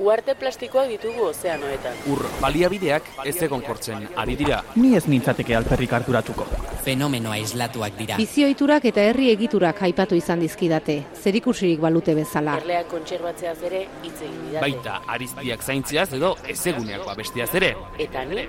Uarte plastikoak ditugu ozeanoetan. Ur baliabideak ez egon kortzen ari dira. Ni ez nintzateke alperrik harturatuko. Fenomeno aislatuak dira. Bizioiturak eta herri egiturak aipatu izan dizkidate, zerikusirik balute bezala. Erleak kontserbatzeaz ere hitz egin didate. Baita ariztiak zaintziaz edo ezeguneak babestiaz ere. Eta ni,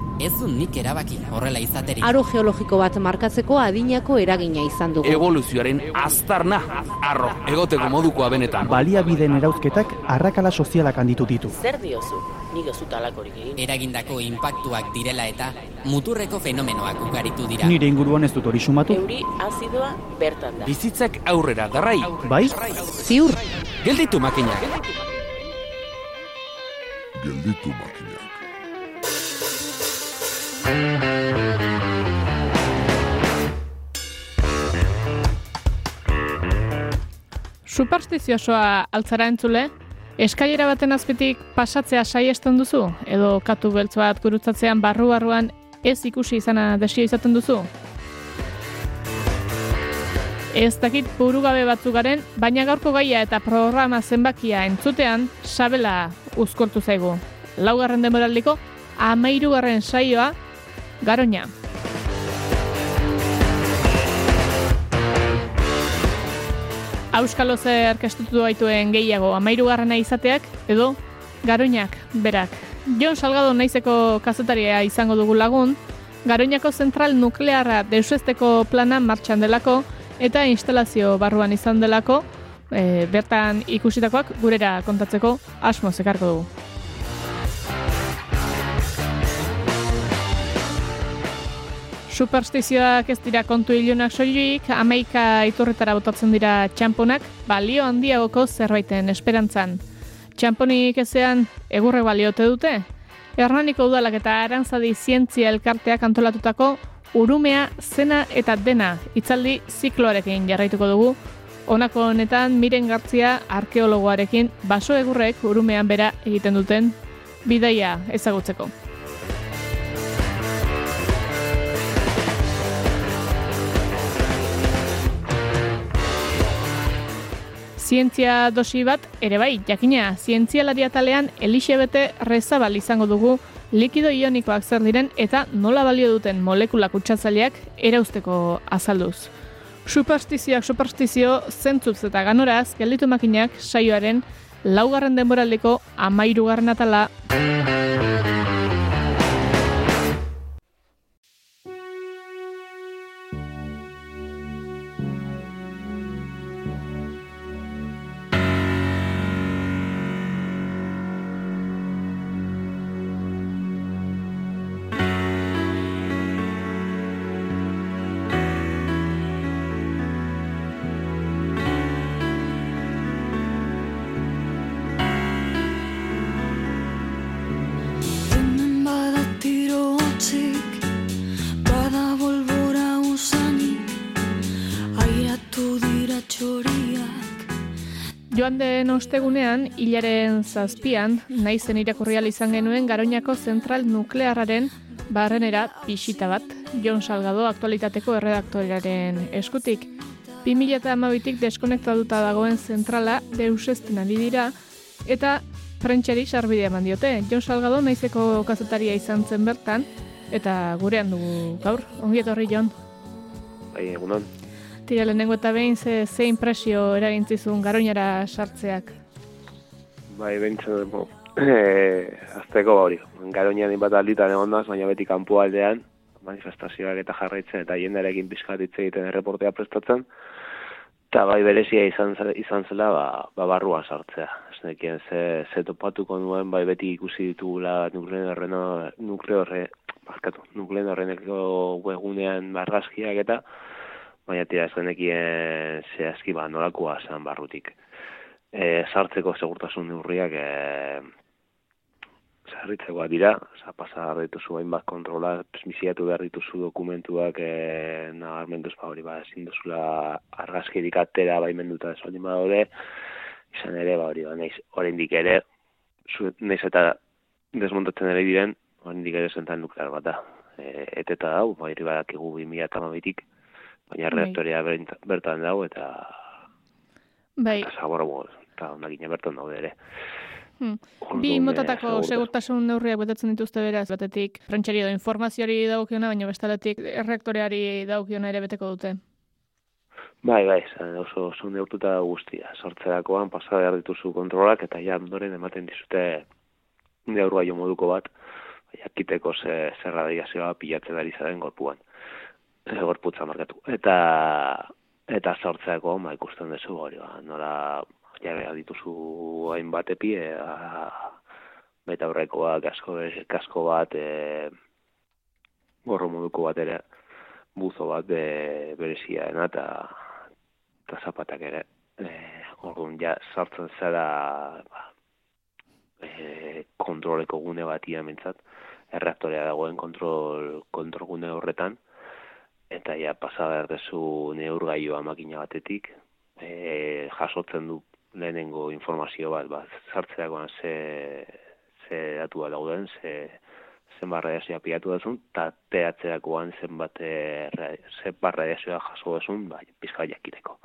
Ez du nik erabaki horrela izaterik. Aro geologiko bat markatzeko adinako eragina izan dugu. Evoluzioaren aztarna, arro, egoteko modukoa benetan. Baliabideen erauzketak arrakala sozialak handitu ditu. Zer diozu? Nik ez dut alakorik egin. Eragindako inpaktuak direla eta muturreko fenomenoak ugaritu dira. Nire inguruan ez dut hori sumatu. Euri azidoa bertan da. Bizitzak aurrera darrai. Bai? Ziur, Gelditu makinak. gelditu makinak. Superstiziosoa altzara entzule, eskailera baten azpitik pasatzea saiesten duzu, edo katu beltz bat gurutzatzean barru-barruan ez ikusi izana desio izaten duzu? Ez dakit burugabe batzugaren, baina gaurko gaia eta programa zenbakia entzutean sabela uzkortu zaigu. Laugarren demoraldiko, amairugarren saioa, garoña. Auskalo zer kestutu baituen gehiago amairugarrena izateak edo garoñak berak. Jon Salgado naizeko kazetaria izango dugu lagun, Garoñako zentral nuklearra deusesteko plana martxan delako eta instalazio barruan izan delako e, bertan ikusitakoak gurera kontatzeko asmo zekarko dugu. Superstizioak ez dira kontu ilunak soilik, amaika iturretara botatzen dira txamponak, balio handiagoko zerbaiten esperantzan. Txamponik ezean egurre baliote dute? Hernaniko udalak eta arantzadi zientzia elkarteak antolatutako urumea, zena eta dena itzaldi zikloarekin jarraituko dugu. Honako honetan miren gartzia arkeologoarekin baso egurrek urumean bera egiten duten bidaia ezagutzeko. Zientzia dosi bat, ere bai, jakina, zientzialari atalean Elixebete Rezabal izango dugu likido ionikoak zer diren eta nola balio duten molekula kutsatzaileak erauzteko azalduz. Superstizioak superstizio zentzutz eta ganoraz, gelditu makinak saioaren laugarren denboraldeko amairugarren atala Joan den ostegunean, hilaren zazpian, naizen irakurrial izan genuen Garoñako zentral nuklearraren barrenera pixita bat, Jon Salgado aktualitateko erredaktorearen eskutik. 2008tik deskonektatuta dagoen zentrala deusesten ari dira, eta prentxeri sarbidea eman diote. Jon Salgado naizeko kazetaria izan zen bertan, eta gurean dugu gaur. Ongi etorri, Jon. Bai, egunon. Tira lehenengo eta behin ze, ze impresio eragintzizun garoinara sartzeak. Bai, bentzen, bo, eh, azteko ba hori. Garoñan bat alditan egon naz, baina beti kanpo aldean, manifestazioak eta jarraitzen, eta jendarekin pixkat hitz egiten erreportea prestatzen, eta bai berezia izan, izan zela, ba, ba barruan sartzea. Ez nekien, ze, ze topatuko nuen, bai beti ikusi ditugula nukleorreno, nukleorre, barkatu, nukleorreneko webunean barrazkiak eta, baina tira ez genekien zehazki ba nolakoa zen barrutik. E, sartzeko segurtasun neurriak e, zerritzekoa dira, oza, pasa dituzu hainbat kontrola, transmisiatu behar dituzu dokumentuak e, nabarmenduz ba hori ba ezin duzula argazkirik atera baimenduta ez baldin badaude, izan ere, ba, hori, ba, naiz, oraindik ere, zu, naiz eta desmontatzen ere diren, oraindik ere zentan nuklear bat da. E, eteta dau, ba, irri badakigu 2000 eta mabitik, baina Bai. reaktorea bertan, dau, eta Bai, eta zabor, bo, eta ondakina bertan daude ere. Hmm. Bi motatako segurtasun- neurriak betetzen dituzte beraz, batetik prentxari edo informazioari dagokiona, baina bestaletik erreaktoreari dagokiona ere beteko dute. Bai, bai, zan, oso, oso neurtuta guztia. Sortzerakoan pasa behar dituzu kontrolak eta ja ondoren ematen dizute neurgailu moduko bat, jakiteko ze, zer radiazioa pilatzen ari zaren gorpuan. Gorputza markatu. Eta eta sortzeko ba, ikusten duzu hori, ba, nola ja behar dituzu hainbat epi, e, baita aurrekoak, kasko, kasko bat, e, gorro moduko bat ere, buzo bat e, bereziaena eta eta zapatak ere. E, orduan ja sartzen zara ba, e, kontroleko gune batia mentzat, erreaktorea dagoen kontrol, kontrol gune horretan, eta ja pasa behar dezu neurgailua makina batetik, e, jasotzen du lehenengo informazio bat, ba, sartzerakoan ze, ze datua dauden, ze, zenbat radiazioa pilatu duzun, eta teatzerakoan zenbat, e, ra- zenbat radiazioa jaso duzun, ba, pizka jakiteko.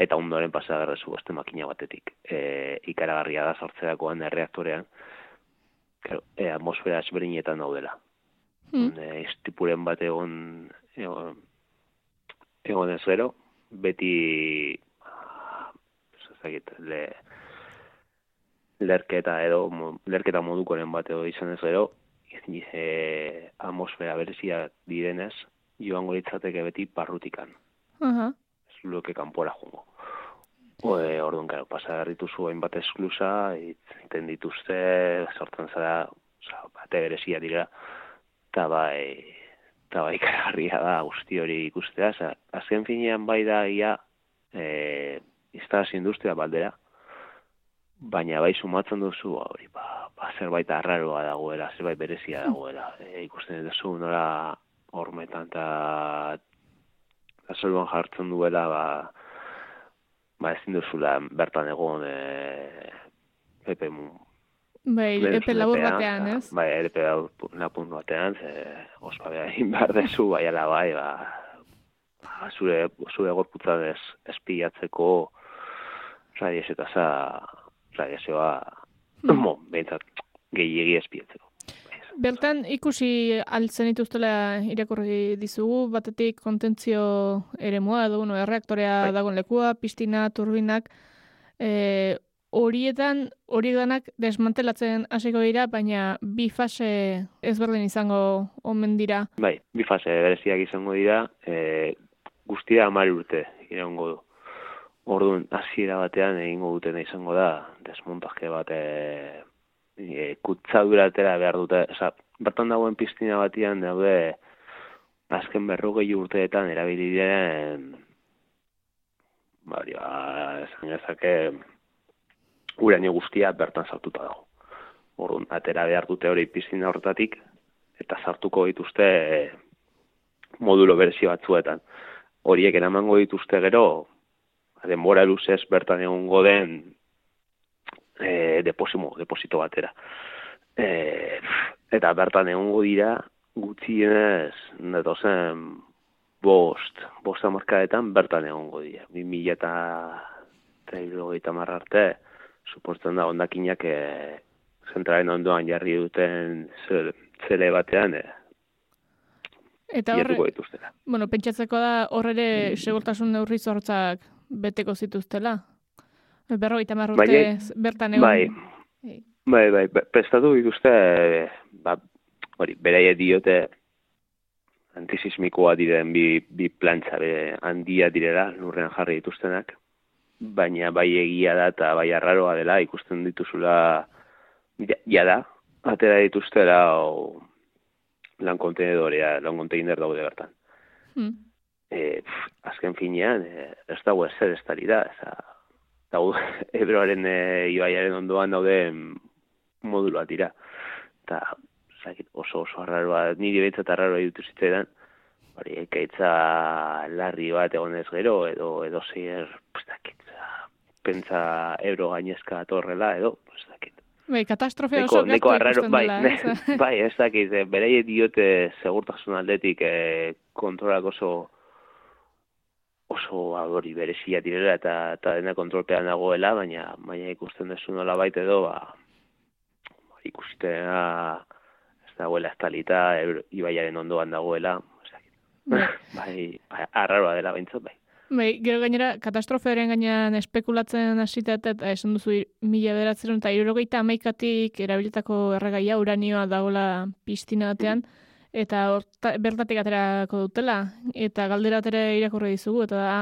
Eta ondoren pasa berrezu beste makina batetik. E, ikaragarria da sortzerakoan erreaktorean, claro, e, atmosfera ezberdinetan daudela. Hmm. E, istipuren bat egon, egon, egon ez gero, beti, ah, ez dakit, le, lerketa edo, mo- lerketa modukoren bat edo izan ez gero, e, atmosfera berezia direnez, joango litzateke beti parrutikan Aha. ez luke kanpora jungo. O, e, orduan, karo, pasa behar dituzu hainbat esklusa, iten dituzte, sortzen zara, oza, bate berezia dira, eta bai, eta bai karagarria da guzti hori ikustea, oza, azken finean bai da ia, e, instalazio industria baldera, baina bai sumatzen duzu, hori, ba, ba, zerbait arraroa dagoela, zerbait berezia dagoela, e, ikusten duzu nola hormetan eta gasoluen jartzen duela, ba, ba ezin duzula bertan egon e, epe mu, Bai, lehen epe labur batean, eta, ez? Bai, epe lapun batean, ze ospa behar egin behar dezu, bai ala bai, ba, ba, zure, zure gorputzan ez, espiatzeko radiazio tasa, radiazioa, Hmm. mo, behintzat, gehiegi espiatzeko. Bertan ikusi altzen dituztela irakurri dizugu, batetik kontentzio eremua edo bueno, erreaktorea Bai. dagoen lekua, pistina, turbinak, e, horietan hori danak desmantelatzen hasiko dira, baina bi fase ezberdin izango omen dira. Bai, bi fase bereziak izango dira, e, guztia amari urte iraungo du. Orduan, hasiera batean egingo dutena izango da, desmontaje bat e, e, kutzadura atera behar dute. Osa, bertan dagoen piztina batean daude azken berrogei urteetan erabili diren ba, ba, esan uraino guztia bertan sartuta dago. Orduan, atera behar dute hori piztina horretatik, eta sartuko dituzte e, modulo berezio batzuetan. Horiek eramango dituzte gero, denbora luzez bertan egongo den e, deposimo, deposito batera. E, eta bertan egongo dira gutxienez datozen bost, bost amarkadetan bertan egongo dira. Bi mila eta eta suposten da ondakinak e, zentralen ondoan jarri duten zel- zele batean e, Eta horre, bueno, pentsatzeko da hor ere segurtasun neurri zortzak beteko zituztela. Berrogeita hamar urte Baina- z- bertan egon. Bai, Bai. bai, bai, prestatu dituzte, e, ba, hori, beraie diote antisismikoa diren bi, bi plantza be, handia direla, lurrean jarri dituztenak, baina bai egia da eta bai arraroa dela, ikusten dituzula, ja, da, atera dituztela, o, lan kontenedorea, lan konteiner daude bertan. Hmm. e, pf, azken finean, e, ez dago ezer ez tari da, eza, dago, ebroaren e, ibaiaren ondoan daude moduloa dira. Eta, zakit, oso oso arraroa, niri behintzat arraroa ditu zitzaidan, hori, ekaitza larri bat egon ez gero, edo, edo zer, pues, dakit, pentsa euro gainezka atorrela, edo, ez dakit. Bai, katastrofea Neko, oso neko arraro, bai, dela. ne, bai, ez dakit, eh, bereie diote segurtasun aldetik eh, kontrolak oso oso hori berezia direla eta eta dena kontrolpean dagoela, baina baina ikusten duzu nola baita edo, ba, ba ikustea ez dagoela estalita, ibaiaren ondoan dagoela. Bai. bai, arraroa dela behintzat, bai. Bai, gero gainera, katastrofearen gainean espekulatzen hasita eta esan duzu mila beratzeren eta irurogeita amaikatik erabilitako erregaia uranioa dagoela piztina batean, eta horta, bertatik aterako dutela, eta galdera atera irakurri dizugu, eta da,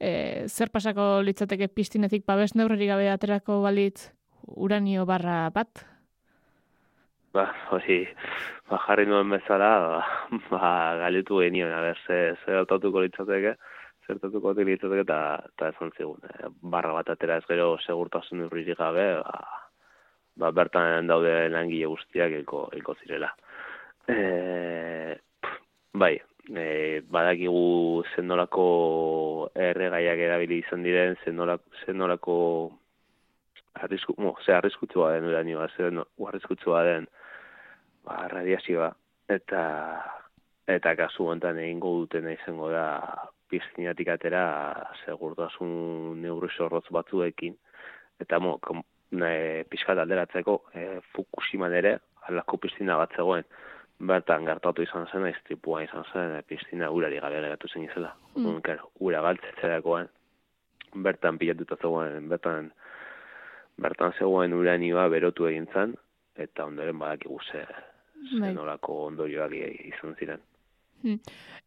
e, zer pasako litzateke piztinetik babes neurreri gabe aterako balitz uranio barra bat? Ba, hori, ba, jarri nuen bezala, ba, ba galetu genion, a ber, ze, ze hautatuko litzateke, zertatuko litzateke, eta, eta esan zigun, eh, barra bat atera ez gero segurtasun urririk gabe, ba, ba, bertan daude langile guztiak elko, elko zirela. E, bai, e, badakigu zenolako erregaiak erabili izan diren, zenolako, zenolako arrisku, mo, ze arriskutsua den uranioa, ze no- arriskutsua den ba, radiazioa, eta eta kasu honetan egingo dutena izango da piztinatik atera segurtasun neurri zorrotz batzuekin, eta mo, kom, ne, pixkat alderatzeko e, Fukushiman ere, alako piztina bat zegoen, bertan gertatu izan zen, istripua izan zen, e, piztina urari gabe geratu zen izela. Mm. Claro, ura galtzetzerakoan, bertan pilatuta zegoen, bertan bertan zegoen uranioa berotu egin zen, eta ondoren badakigu ze, Bai. ze nolako ondorioak izan ziren.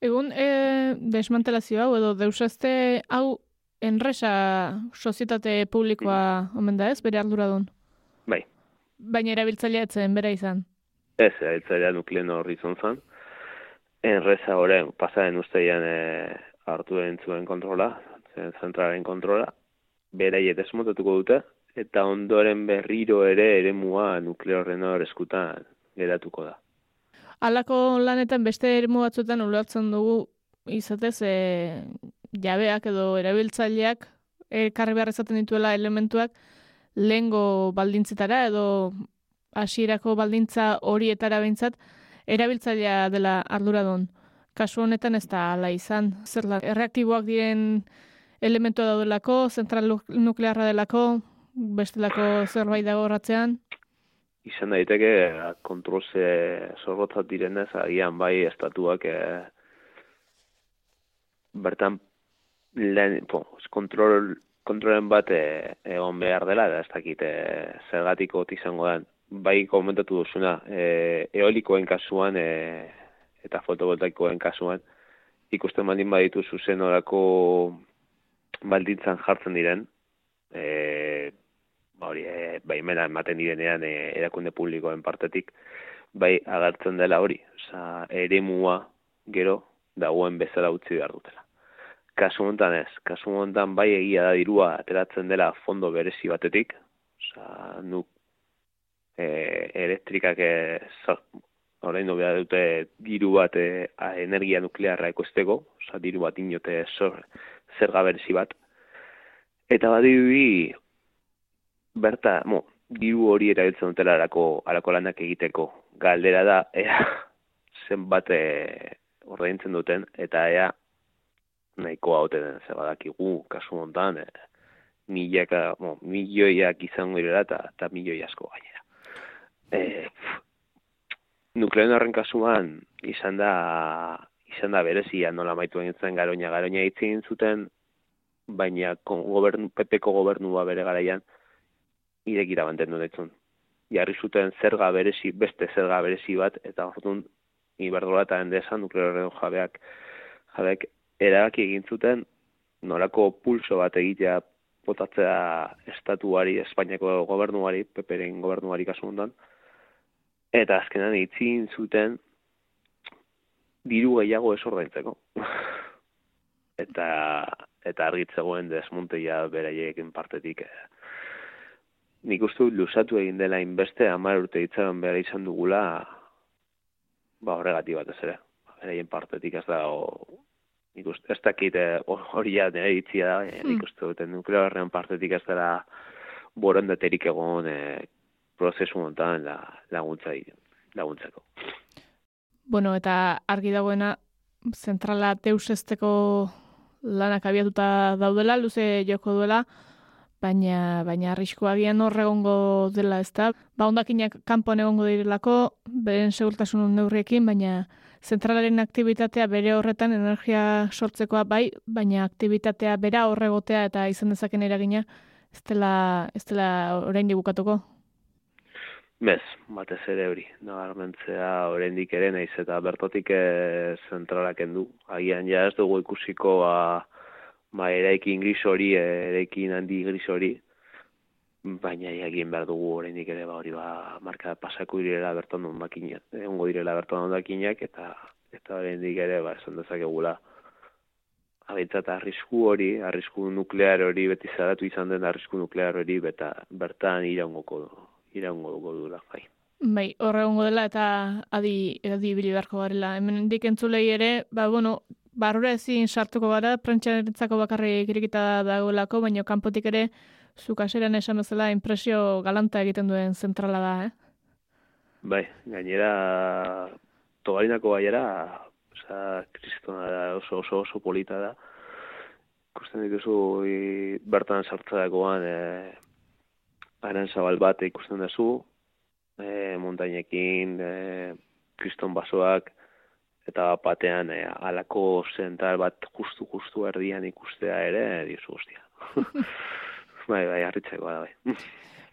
Egun, e, desmantelazio hau, edo deusazte hau enresa sozietate publikoa omen da ez, bere arduradun? Bai, Baina erabiltzailea etzen bera izan. ez, eltzailea nukleno horri izan zen, enresa horren, pasaren usteian e, hartu egin zuen kontrola, zen zentralen kontrola, beraiet desmontatuko dute, eta ondoren berriro ere eremua nukleorren hor eskutan geratuko da. Halako lanetan beste eremu batzuetan ulertzen dugu izatez e, jabeak edo erabiltzaileak elkarri behar izaten dituela elementuak lehengo baldintzetara edo hasierako baldintza horietara behintzat erabiltzailea dela arduradun. Kasu honetan ez da hala izan. Zer erreaktiboak diren elementua daudelako, zentral nu- nuklearra delako, bestelako zerbait dago horratzean. izan daiteke kontrol ze zorrotzat direnez agian bai estatuak e, bertan lehen, po, kontrol, kontrolen bat egon behar dela, da ez dakit e, zergatik ot izango den. Bai komentatu duzuna, e, eolikoen kasuan e, eta fotovoltaikoen kasuan, ikusten baldin baditu zuzen orako baldintzan jartzen diren, e, hori, e, baimena ematen direnean e, erakunde publikoen partetik, bai agertzen dela hori, oza, eremua gero dagoen bezala utzi behar dutela. Kasu honetan ez, kasu honetan bai egia da dirua ateratzen dela fondo berezi batetik, oza, nuk e, elektrikak e, orain behar dute diru bat e, a- energia nuklearra ekoizteko, oza, diru bat inote zerga berezi bat, eta badirudi berta, mo, diru hori erabiltzen dutela arako, arako lanak egiteko. Galdera da, ea, zenbat e, ordaintzen duten, eta ea, nahikoa ote den, ze badakigu, kasu hontan, e, milaka, mo, milioiak izango direla, eta, eta milioi asko gainera. E, nukleoen horren kasuan, izan da, izan da berezia nola maitu egin garoña, garoña hitz egin zuten, baina kon, gobernu, pepeko gobernua bere garaian, irekira mantendu ditzun. Jarri zuten zerga berezi, beste zerga berezi bat, eta orduan Iberdrola eta Endesa nuklearren jabeak jabeak erabaki egin zuten nolako pulso bat egitea botatzea estatuari, Espainiako gobernuari, peperen gobernuari kasu hontan, eta azkenan itzin zuten diru gehiago ez ordaintzeko. eta eta argitzegoen desmonteia beraiekin partetik eh, nik uste dut luzatu egin dela inbeste hamar urte itzaron behar izan dugula ba horregatik batez ere beraien partetik ez da nik uste, ez dakit eh, hori ja nire itzia da, eh, nik uste dut nuklearrean partetik ez dela borondaterik egon eh, prozesu montan la, laguntza laguntzeko. Bueno, eta argi dagoena zentrala deusesteko lanak abiatuta daudela, luze joko duela, baina baina arrisku agian hor egongo dela, ezta? Ba hondakinak kanpoan egongo direlako, beren segurtasun neurriekin, baina zentralaren aktibitatea bere horretan energia sortzekoa bai, baina aktibitatea bera horregotea eta izan dezaken eragina ez dela, ez dela orain bukatuko. Bez, batez ere hori, nabarmentzea oraindik ere naiz eta bertotik e, zentralak endu. Agian ja ez dugu ikusiko ba, ba eraikin gris hori, eraikin handi gris hori, baina egin behar dugu oraindik ere ba hori ba marka pasako direla berton non makina, egongo direla berton ondakinak eta eta oraindik ere ba esan dezakegula abintzat arrisku hori, arrisku nuklear hori beti zaratu izan den arrisku nuklear hori beta bertan iraungoko iraungo dugu dula, bai. Bai, horre dela eta adi, adi beharko garela. Hemen dik entzulei ere, ba, bueno, barrura ezin sartuko gara, prentxarentzako bakarri kirikita dagoelako, baina kanpotik ere, zukaseran esan bezala, impresio galanta egiten duen zentrala da, eh? Bai, gainera, tobarinako baiera, oza, kristona da, oso, oso, oso polita da. Kusten dituzu, bertan sartzadakoan, eh, aran zabal bat ikusten duzu, e, montainekin, e, kriston basoak, eta batean e, alako zentral bat justu-justu erdian ikustea ere, dizu guztia. bai, bai, harritzeko da, bai.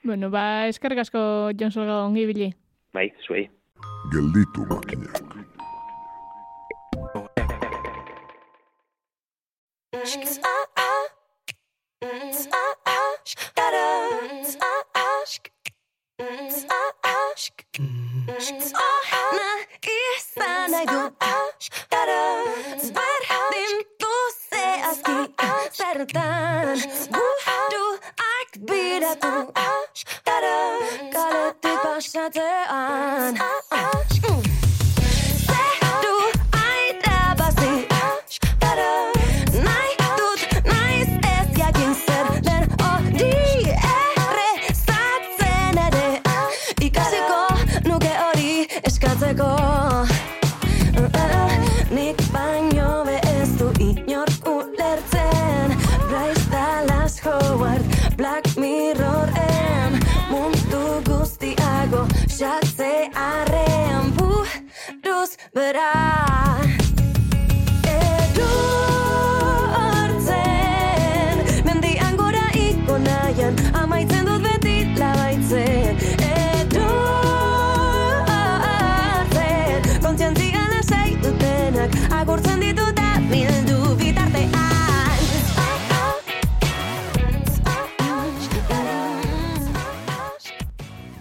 bueno, ba, eskarrik asko, Jon Solga, ongi bili. Bai, zuei. Gelditu makinak. Gotta do bash at the end.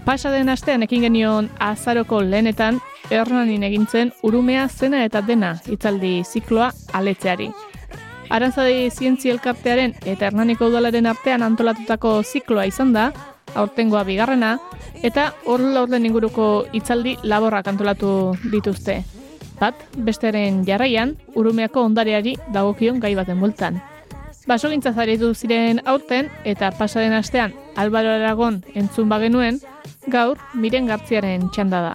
Pasa den astean ekin genion azaroko lehenetan, Hernanin egintzen urumea zena eta dena hitzaldi zikloa aletzeari. Arantzadi zientzi elkartearen eta Hernaniko udalaren artean antolatutako zikloa izan da, aurtengoa bigarrena, eta hor laurden inguruko hitzaldi laborrak antolatu dituzte. Bat, bestearen jarraian, urumeako ondareari dagokion gai baten bultan. Basogintza zaritu ziren aurten eta pasaren astean Albaro Aragon entzun bagenuen, gaur Miren Gartziaren txanda da.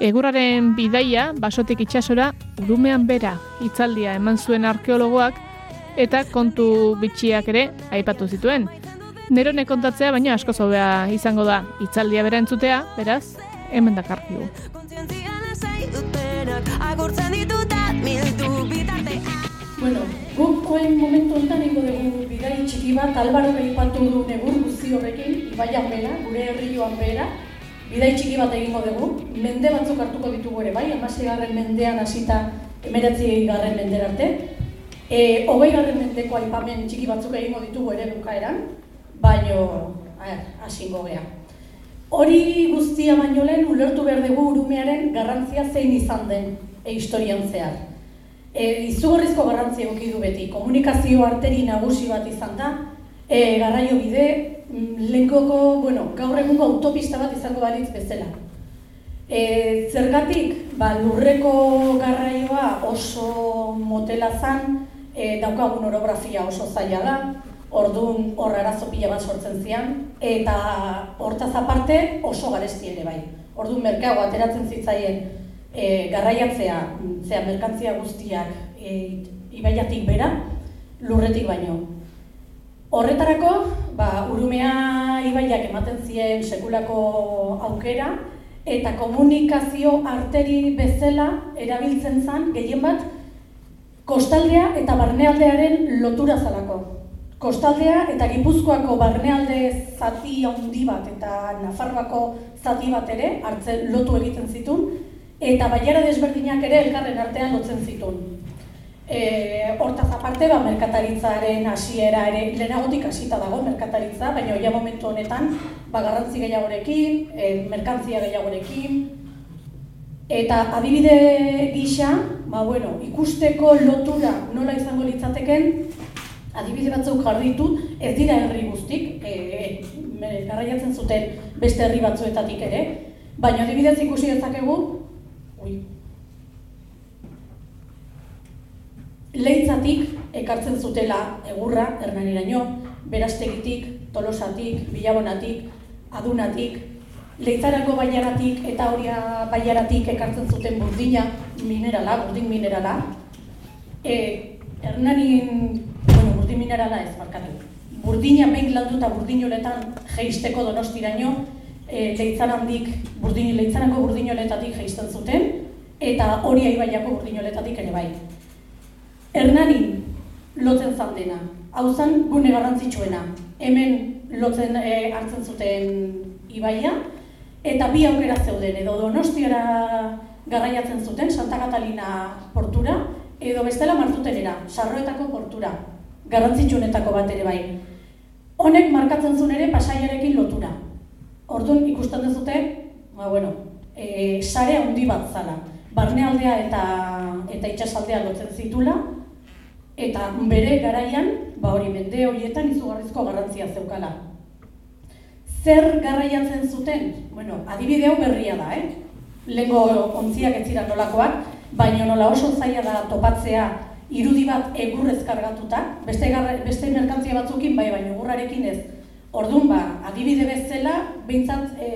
Egurraren bidaia basotik itsasora urumean bera hitzaldia eman zuen arkeologoak eta kontu bitxiak ere aipatu zituen. Nerone kontatzea baina asko zobea izango da hitzaldia bera entzutea, beraz, hemen dakarkigu. Agurtzen ditut da bildu bitartean Bueno, guk koen momentu honetan ingo dugu bidai txiki bat, Albaro aipatu du negur guzti horrekin, ibaian bera, gure herrioan bera, bidai txiki bat egingo dugu, mende batzuk hartuko ditugu ere bai, amasei mendean hasita emeratzi garren mendera arte, e, hogei garren mendeko aipamen txiki batzuk egingo ditugu ere bukaeran, baino, hasingo gea. Hori guztia baino lehen ulertu behar dugu urumearen garrantzia zein izan den e, historian zehar. E, izugarrizko garrantzi egoki du beti, komunikazio arteri nagusi bat izan da, e, garraio bide, lehenkoko, bueno, gaur egungo autopista bat izango balitz bezala. E, zergatik, ba, lurreko garraioa oso motela zan, e, daukagun orografia oso zaila da, orduan hor arazo pila bat sortzen zian, eta hortaz aparte oso garesti ere bai. Orduan merkago ateratzen zitzaien e, garraiatzea, zea merkantzia guztiak e, ibaiatik bera, lurretik baino. Horretarako, ba, urumea ibaiak ematen zien sekulako aukera, eta komunikazio arteri bezala erabiltzen zen gehien bat kostaldea eta barnealdearen lotura zalako. Kostaldea eta Gipuzkoako barnealde zati handi bat eta Nafarroako zati bat ere hartzen lotu egiten zitun eta baiara desberdinak ere elkarren artean lotzen zitun. E, hortaz aparte, ba, merkataritzaren hasiera ere, lehenagotik hasita dago merkataritza, baina ja momentu honetan, ba, garrantzi gehiagorekin, e, merkantzia gehiagorekin, eta adibide gisa, ba, bueno, ikusteko lotura nola izango litzateken, adibide batzuk jarri ditut, ez dira herri guztik, e, garraiatzen zuten beste herri batzuetatik ere, baina adibidez ikusi dezakegu, ui, Leitzatik ekartzen zutela egurra Hernaniraino, Berastegitik, Tolosatik, Bilabonatik, Adunatik, Leitzarako baiaratik eta horia baiaratik ekartzen zuten burdina minerala, burdin minerala. E, Hernanin, bueno, burdin minerala ez markatu. Burdina behin landuta burdinoletan jeisteko donostiraino, e, leitzarandik, burdin, leitzarako burdinoletatik jeisten zuten, eta horia ibaiako burdinoletatik ere bai. Hernanin lotzen zan dena. Hau zen gune garrantzitsuena. Hemen lotzen e, hartzen zuten ibaia, eta bi aukera zeuden, edo donostiara garraiatzen zuten, Santa Catalina portura, edo bestela martutenera, sarroetako portura, garrantzitsuenetako bat ere bai. Honek markatzen zuen ere pasaiarekin lotura. Orduan ikusten dezute, ba, bueno, e, sare handi bat zala. Barnealdea eta, eta itxasaldea lotzen zitula, eta bere garaian, ba hori mende horietan izugarrizko garrantzia zeukala. Zer garraiatzen zuten? Bueno, adibide hau berria da, eh? Lengo ontziak ez zira nolakoak, baina nola oso zaila da topatzea irudi bat egurrez kargatuta, beste, garra, beste merkantzia batzukin, bai, baina egurrarekin ez. Orduan ba, adibide bezala, behintzat, e,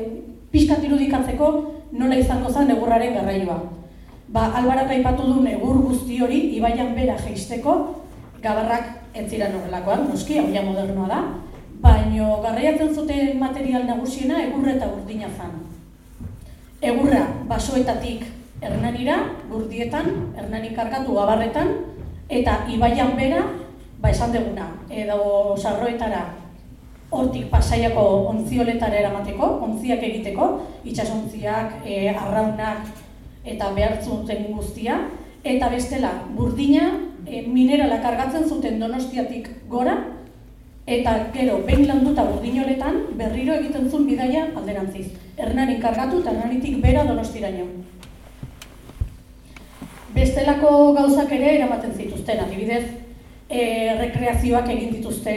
pixkat irudikatzeko nola izango zen egurraren garraioa ba, albarak aipatu duen egur guzti hori, ibaian bera jeisteko, gabarrak ez ziren horrelakoan, noski, hau modernoa da, baino garraiatzen zuten material nagusiena egurra eta urdina zan. Egurra basoetatik hernanira, gurdietan, hernanik kargatu gabarretan, eta ibaian bera, ba esan deguna, edo sarroetara hortik pasaiako ontzioletara eramateko, ontziak egiteko, itxasontziak, e, arraunak, eta behar zuten guztia, eta bestela, burdina e, minerala kargatzen zuten donostiatik gora, eta gero, behin landuta burdinoletan, berriro egiten zuen bidaia alderantziz. Hernanik kargatu eta hernanitik bera donostiraino. Bestelako gauzak ere eramaten zituzten, adibidez, e, rekreazioak egin dituzte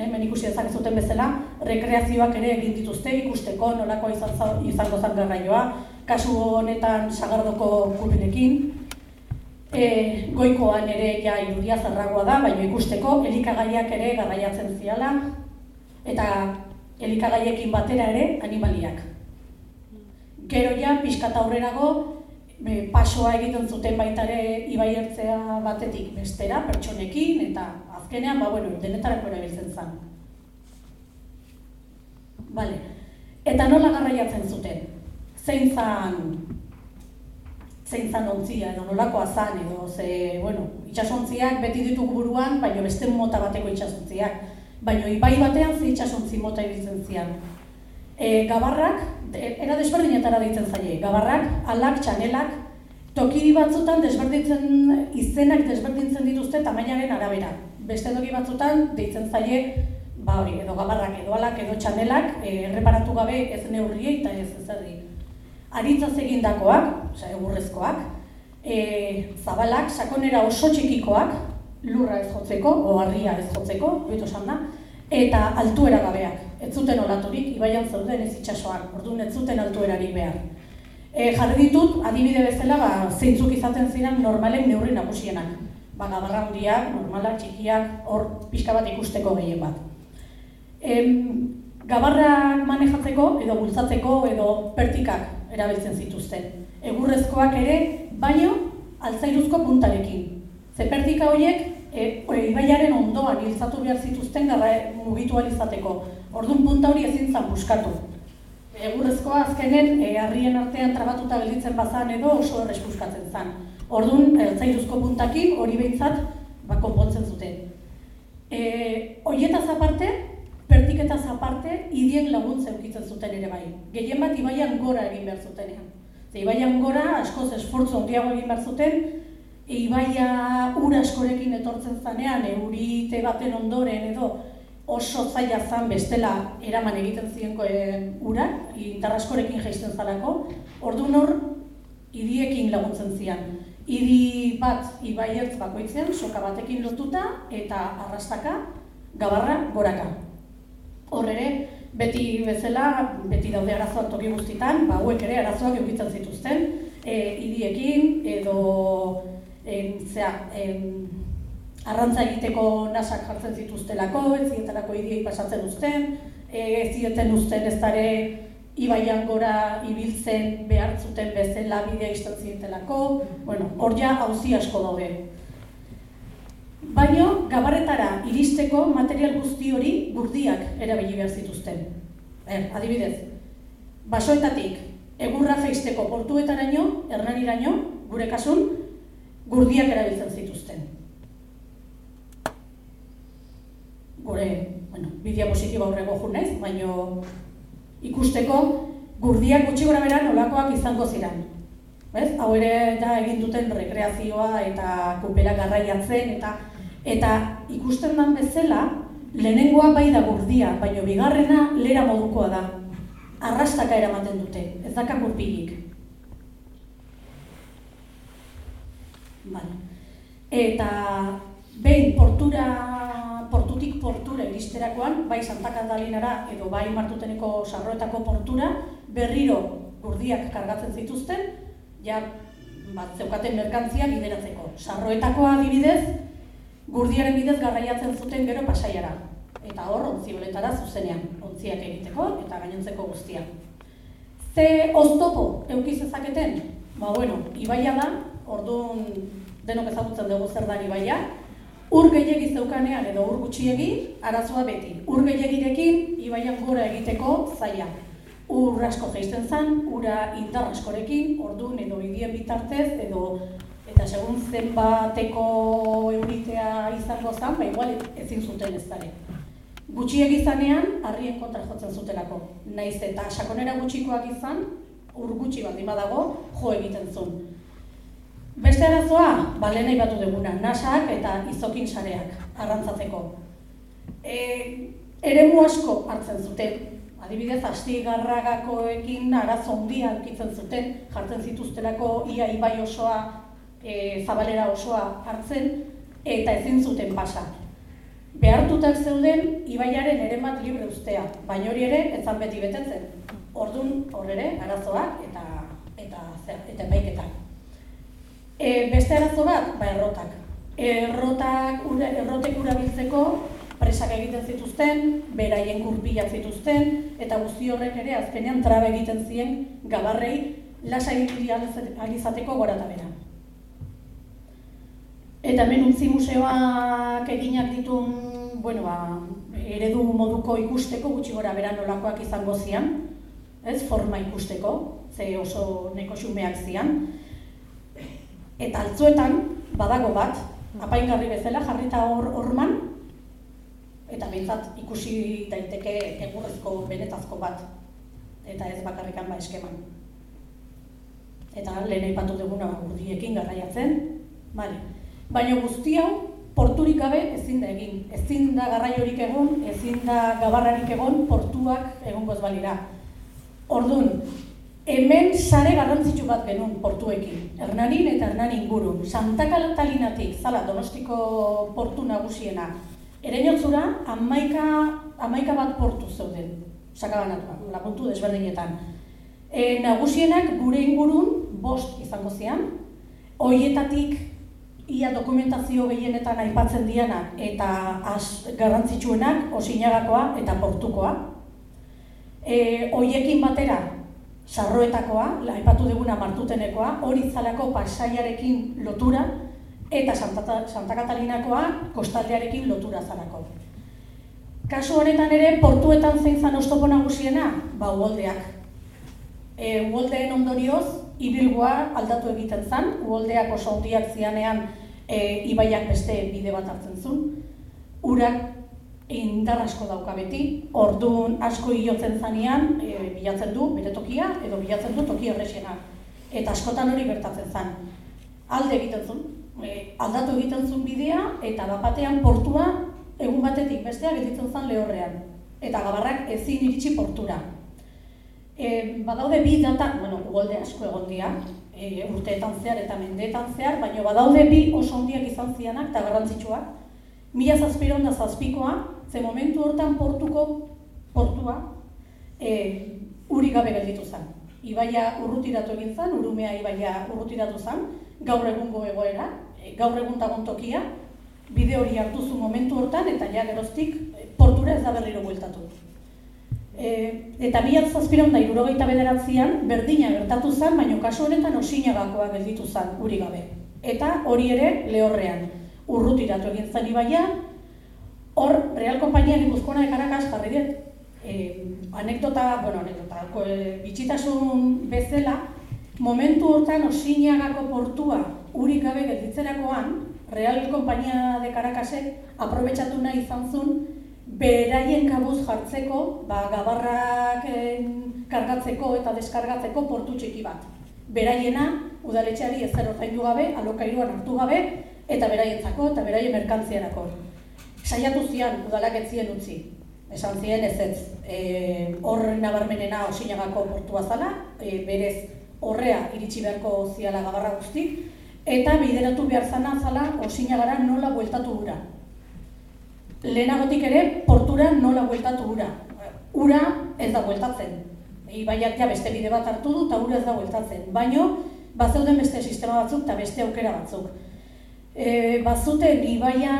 hemen ikusi zuten bezala, rekreazioak ere egin dituzte ikusteko nolako izan izango zen garraioa, kasu honetan sagardoko kubinekin, e, goikoan ere ja irudia zarragoa da, baina ikusteko elikagaiak ere garraiatzen ziala, eta elikagaiekin batera ere animaliak. Gero ja, pixkat aurrerago, e, pasoa egiten zuten baita ere ibaiertzea batetik bestera, pertsonekin, eta azkenean, ba, bueno, denetarako erabiltzen zen. Vale. Eta nola garraiatzen zuten? Zein zan, zein zan ontzia, edo nolakoa zan, edo ze, bueno, itxasontziak beti ditugu buruan, baina beste mota bateko itxasontziak. Baina ibai batean ze itxasontzi mota ibiltzen zian. E, gabarrak, era desberdinetara deitzen zaie, gabarrak, alak, txanelak, tokiri batzutan desberdintzen izenak desberdintzen dituzte tamainaren arabera beste toki batzutan deitzen zaie ba hori edo gabarrak edo alak edo txanelak e, erreparatu gabe ez neurriei eta ez ezerri. Aritzaz egindakoak, osea egurrezkoak, e, zabalak sakonera oso txikikoak, lurra ez jotzeko o harria ez jotzeko, beto da, eta altuera gabeak. Ez zuten olaturik ibaian zeuden ez itsasoan. Orduan ez zuten altuerarik behar. E, jarri ditut, adibide bezala, ba, zeintzuk izaten ziren normalen neurri nagusienak. Ba, gabarra handiak, normalak, txikiak, hor pixka bat ikusteko gehien bat. Em, gabarrak manejatzeko edo bultzatzeko edo pertikak erabiltzen zituzten. Egurrezkoak ere, baino altzairuzko puntarekin. Ze pertika horiek e, e, ibaiaren ondoan hiltzatu behar zituzten garra mugitu ahal izateko. Orduan punta hori ezin zan buskatu. Egurrezkoa azkenen e, harrien artean trabatuta gelditzen bazan edo oso errez buskatzen zan. Orduan, altzairuzko puntakin hori behintzat ba, konpontzen zuten. E, Oietaz aparte, pertiketaz aparte, idien laguntza eukitzen zuten ere bai. Gehien bat ibaian gora egin behar zutenean. Ze ibaian gora, askoz esfortzu handiago egin behar zuten, e, ibaia ura askorekin etortzen zanean, eurite baten ondoren edo oso zaila zan bestela eraman egiten zienko e, ura, indar jaisten zalako, ordu hor idiekin laguntzen zian. Idi bat ibaiertz bakoitzen, soka batekin lotuta eta arrastaka, gabarra goraka. Hor ere, beti bezala, beti daude arazoak toki guztitan, ba, hauek ere arazoak eukitzen zituzten, e, idiekin edo en, zera, en, arrantza egiteko nasak jartzen zituztelako, ez zietarako idiei pasatzen uzten, e, ez zieten uzten ez dare ibaian gora ibiltzen behar zuten bezala bidea izten zietelako, bueno, hor ja hauzi asko daude. Baina, gabarretara iristeko material guzti hori gurdiak erabili behar zituzten. Er, adibidez, basoetatik egurra jaisteko portuetaraino, hernaniraino, gure kasun, gurdiak erabiltzen zituzten. Gure, bueno, bidea positiba horrego junez, baina ikusteko gurdiak gutxi gora beran olakoak izango ziren. Bez? Hau ere da egin duten rekreazioa eta kupera garraiatzen eta eta ikusten den bezala lehenengoa bai da gurdia, baina bigarrena lera modukoa da. Arrastaka eramaten dute, ez daka gurpilik. Vale. Eta behin portura, portutik portura iristerakoan, bai Santa Kandalinara edo bai Martuteneko sarroetako portura, berriro gurdiak kargatzen zituzten, ja, bat, zeukaten merkantzia bideratzeko. Sarroetakoa adibidez, gurdiaren bidez garraiatzen zuten gero pasaiara. Eta hor, ontzioletara zuzenean, ontziak egiteko eta gainontzeko guztia. Ze oztopo eukiz ezaketen? Ba, bueno, ibaia da, orduan denok ezagutzen dugu zer da ibaia, ur gehiagi zeukanean edo ur gutxiegi, arazoa beti. Ur gehiagirekin, ibaian gora egiteko zaila. Ur asko geisten zen, ura indar askorekin, orduan edo idien bitartez, edo eta segun zenbateko euritea izango zen, ba igual ezin zuten ez dara. Gutxiegi izanean, harrien kontra jotzen zutelako. Naiz eta sakonera gutxikoak izan, ur gutxi baldin badago, jo egiten zuen. Beste arazoa, ba lehen batu duguna, nasak eta izokin sareak arrantzatzeko. E, eremu asko hartzen zuten, adibidez, asti garragakoekin arazo handia aurkitzen zuten, jartzen zituztelako ia ibai osoa, e, zabalera osoa hartzen, eta ezin zuten pasa. Behartutak zeuden ibaiaren ere bat libre ustea, baina hori ere ezan beti betetzen. Ordun hor ere arazoak eta eta zer, eta maiketak. E, beste arazo bat, ba errotak. Errotak, ura, errotek urabiltzeko presak egiten zituzten, beraien kurpilak zituzten, eta guzti horrek ere azkenean trabe egiten ziren gabarrei lasa alizateko gora eta bera. Eta hemen untzi museoak eginak ditun, bueno, ba, eredu moduko ikusteko, gutxi gora bera nolakoak izango zian, ez, forma ikusteko, ze oso neko xumeak zian. Eta altzuetan, badago bat, apaingarri bezala, jarrita hor orman, eta behintzat ikusi daiteke egurrezko benetazko bat, eta ez bakarrikan ba eskeman. Eta lehen aipatu duguna urdiekin garraiatzen, bale. Baina guzti hau porturik gabe ezin da egin. Ezin da garraiorik egon, ezin da gabarrarik egon portuak egongo ez balira. Ordun, hemen sare garrantzitsu bat genuen portuekin. Hernanin eta Hernanin inguru. Santa Katalinatik, zala Donostiko portu nagusiena. Ereinotzura, amaika, amaika bat portu zeuden. Sakabanatuak, lapuntu desberdinetan. E, nagusienak gure ingurun bost izango zian, hoietatik ia dokumentazio gehienetan aipatzen dianak eta az, garrantzitsuenak osinagakoa eta portukoa. E, hoiekin batera, sarroetakoa, aipatu duguna martutenekoa, hori zalako pasaiarekin lotura, eta Santa, Santa Katalinakoa kostaldearekin lotura zalako. Kasu honetan ere, portuetan zein zan oztopo nagusiena? Ba, uoldeak. E, uoldeen ondorioz, ibilgoa aldatu egiten zen, uoldeak oso handiak zianean e, ibaiak beste bide bat hartzen zuen. Urak indar asko dauka beti, orduan asko hilotzen zanean, e, bilatzen du bere tokia, edo bilatzen du toki errexena. Eta askotan hori gertatzen zen. Alde egiten zuen, e, aldatu egiten zuen bidea, eta bapatean portua egun batetik bestea gelditzen zen lehorrean. Eta gabarrak ezin iritsi portura. E, badaude bi data, bueno, ugolde asko egon dira, e, urteetan zehar eta mendeetan zehar, baina badaude bi oso handiak izan zianak eta garrantzitsuak. Mila zazpiron da zazpikoa, ze momentu hortan portuko portua e, uri gabe gelditu zen. Ibaia urrutiratu egin zen, urumea ibaia urrutiratu zen, gaur egungo egoera, e, gaur egun tokia, bide hori hartu zu momentu hortan eta ja geroztik e, portura ez da berriro bueltatu. E, eta bi zazpiron da irurogeita bederatzean, berdina gertatu zen, baina kasu honetan osinagakoa gelditu zen uri gabe. Eta hori ere lehorrean, urrutiratu egin zen ibaia, hor Real Kompainia Gipuzkoana de Caracas jarri dut, e, anekdota, bueno, anekdota, e, bitxitasun bezala, momentu hortan osinagako portua uri gabe gelditzerakoan, Real Kompainia de Caracasek aprobetsatu nahi izan zuen, beraien kabuz jartzeko, ba, gabarrak kargatzeko eta deskargatzeko portu txiki bat. Beraiena, udaletxeari ezer ordaindu gabe, alokairuan hartu gabe, eta beraientzako eta beraien merkantziarako. Saiatu zian, udalak ez zien utzi. Esan zien ez ez. E, hor nabarmenena osinagako portua zala, e, berez horrea iritsi beharko ziala gabarra guztik, eta bideratu behar zana zala osinagara nola bueltatu gura. Lehenagotik ere, portura nola bueltatu ura. Ura ez da bueltatzen. Ibaiak ja beste bide bat hartu du eta ura ez da bueltatzen. Baino, bazeuden beste sistema batzuk eta beste aukera batzuk. E, bazuten ibaia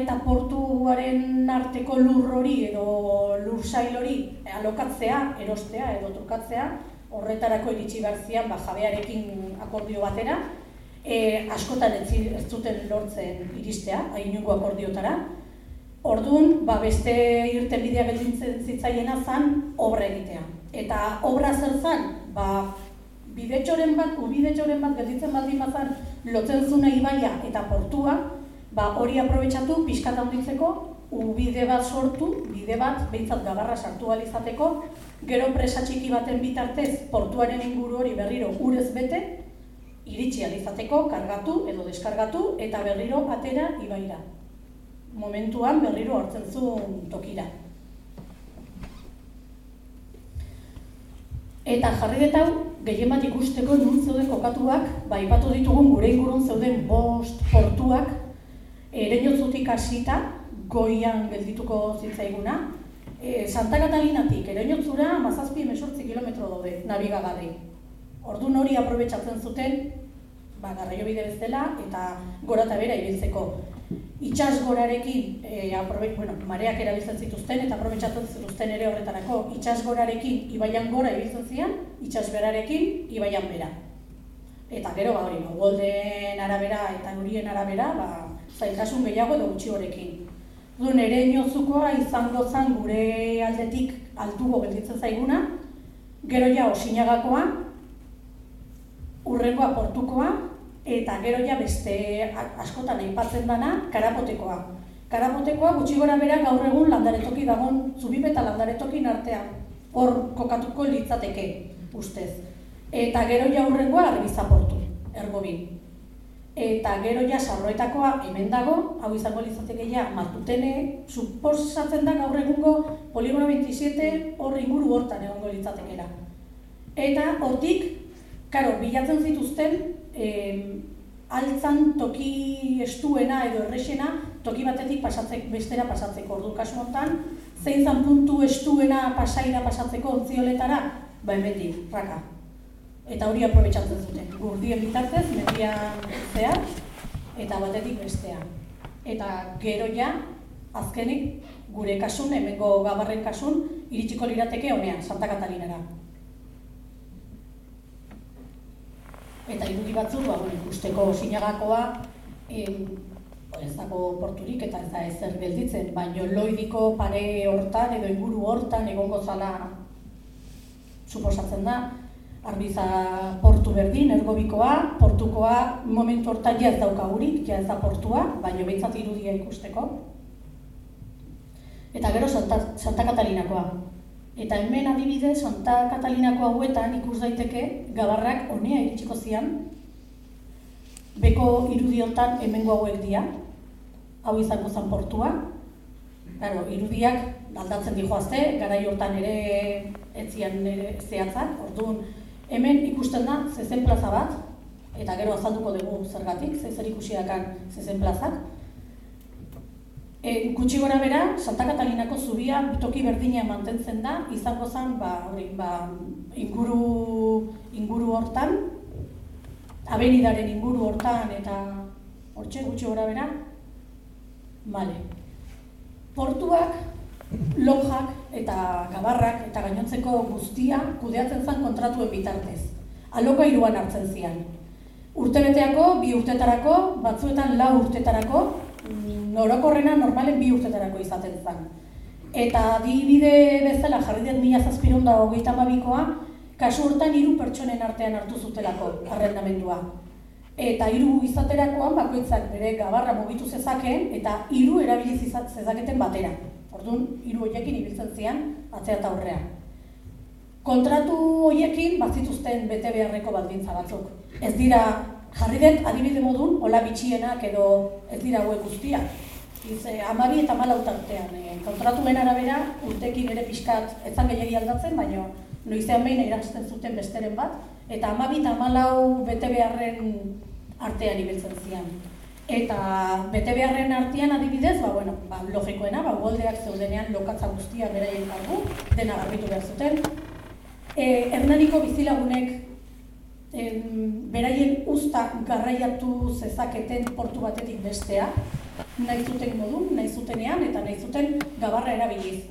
eta portuaren arteko lur hori edo lur sail hori alokatzea, erostea edo trukatzea, horretarako iritsi behar ba, jabearekin akordio batera, e, askotan ez, ez zuten lortzen iristea, hainungo akordiotara, Orduan, ba, beste irten bidea geldintzen zitzaiena zan obra egitea. Eta obra zer zan, ba, bidetxoren bat, ubidetxoren bat gelditzen baldin bazan lotzen zuna ibaia eta portua, ba, hori aprobetsatu pixkat handitzeko, ubide bat sortu, bide bat, behintzat gabarra sartu izateko, gero presa txiki baten bitartez portuaren inguru hori berriro urez bete, iritsi izateko, kargatu edo deskargatu eta berriro atera ibaira momentuan berriro hartzen zuen tokira. Eta jarri dut hau, gehien bat ikusteko nun zeuden kokatuak, ba, ipatu ditugun gure ingurun zeuden bost portuak, ere jotzutik hasita, goian geldituko zitzaiguna, e, Santa Katalinatik ere jotzura mazazpi emesortzi kilometro daude, nabigagarri. Ordu hori aprobetsatzen zuten, ba, garraio bide bezala, eta gora eta bera ibiltzeko itsasgorarekin eh bueno, mareak erabiltzen zituzten eta aprobetxatzen zituzten ere horretarako itsasgorarekin ibaian gora ibiltzen zian, itsasberarekin ibaian bera. Eta gero ba hori, golden arabera eta urien arabera, ba zailtasun gehiago edo gutxi horekin. Duen ere inozukoa izango zan gure aldetik altugo gelditzen zaiguna, gero ja osinagakoa, urrengoa portukoa, eta gero ja beste askotan aipatzen dana karapotekoa. Karapotekoa gutxi gora bera gaur egun landaretoki dagon zubip eta landaretokin artean hor kokatuko litzateke ustez. Eta gero ja hurrengoa arbizaportu, ergobi. Eta gero ja sarroetakoa hemen dago, hau izango litzateke ja martutene, suposatzen da gaur egungo poligono 27 hor inguru hortan egongo litzatekera. Eta hortik, karo, bilatzen zituzten eh, altzan toki estuena edo errexena toki batetik pasatzek, bestera pasatzeko. Ordu kasu honetan, zein zan puntu estuena pasaira pasatzeko ontzioletara, ba emetik, raka. Eta hori aprobetsatzen zuten. Gurdien bitartez, mendian zehar, eta batetik bestean. Eta gero ja, azkenik, gure kasun, hemengo gabarren kasun, iritsiko lirateke honean, Santa Katalinara. Eta irudi batzu, ba, bueno, ikusteko sinagakoa, em, ez dago porturik eta ez da ezer gelditzen, baino loidiko pare hortan edo inguru hortan egongo zala suposatzen da, Arbiza portu berdin, ergobikoa, portukoa momentu hortan ja ez daukagurik, ja ez da portua, baino behintzat irudia ikusteko. Eta gero Santa, Santa Katalinakoa. Eta hemen adibidez Santa Katalinako hauetan ikus daiteke gabarrak honea iritsiko zian. Beko irudiotan hemengo hauek dira. Hau izango zen portua. Claro, irudiak aldatzen dijoazte, garai hortan ere etzian ere zehatzak. Orduan, hemen ikusten da zezen plaza bat, eta gero azalduko dugu zergatik, ze zer ikusiakan zezen plazak. E, gutxi gora bera, Santa Katalinako zubia toki berdina mantentzen da, izango zen ba, hori, ba, inguru, inguru hortan, abenidaren inguru hortan eta hortxe gutxi gora bera, Vale. Portuak, lojak eta gabarrak eta gainontzeko guztia kudeatzen zen kontratuen bitartez. Alokairuan hartzen zian. Urtebeteako, bi urtetarako, batzuetan lau urtetarako, norokorrena normalen bi urtetarako izaten zen. Eta adibide bezala jarri den mila zazpiron da hogeita mabikoa, kasu hortan hiru pertsonen artean hartu zutelako arrendamendua. Eta hiru izaterakoan bakoitzak bere gabarra mugitu zezakeen eta hiru erabiliz zezaketen batera. Orduan, hiru hoiekin ibiltzen zian atzea eta aurrea. Kontratu hoiekin bazituzten bete beharreko baldintza batzuk. Ez dira jarri dut adibide modun hola bitxienak edo ez dira hauek guztiak. Eh, amabi eta malau tartean. Eh, kontratuen arabera urtekin ere pixkat etzan gehiagi aldatzen, baina noizean behin erantzten zuten besteren bat, eta amabi eta malau bete beharren artean ibiltzen zian. Eta bete beharren artean adibidez, ba, bueno, ba, logikoena, ba, goldeak zeudenean lokatza guztia beraien kargu, dena garbitu behar zuten. E, Hernaniko bizilagunek em, beraien usta garraiatu zezaketen portu batetik bestea, nahi zuten modun, nahi zutenean eta nahi zuten gabarra erabiliz.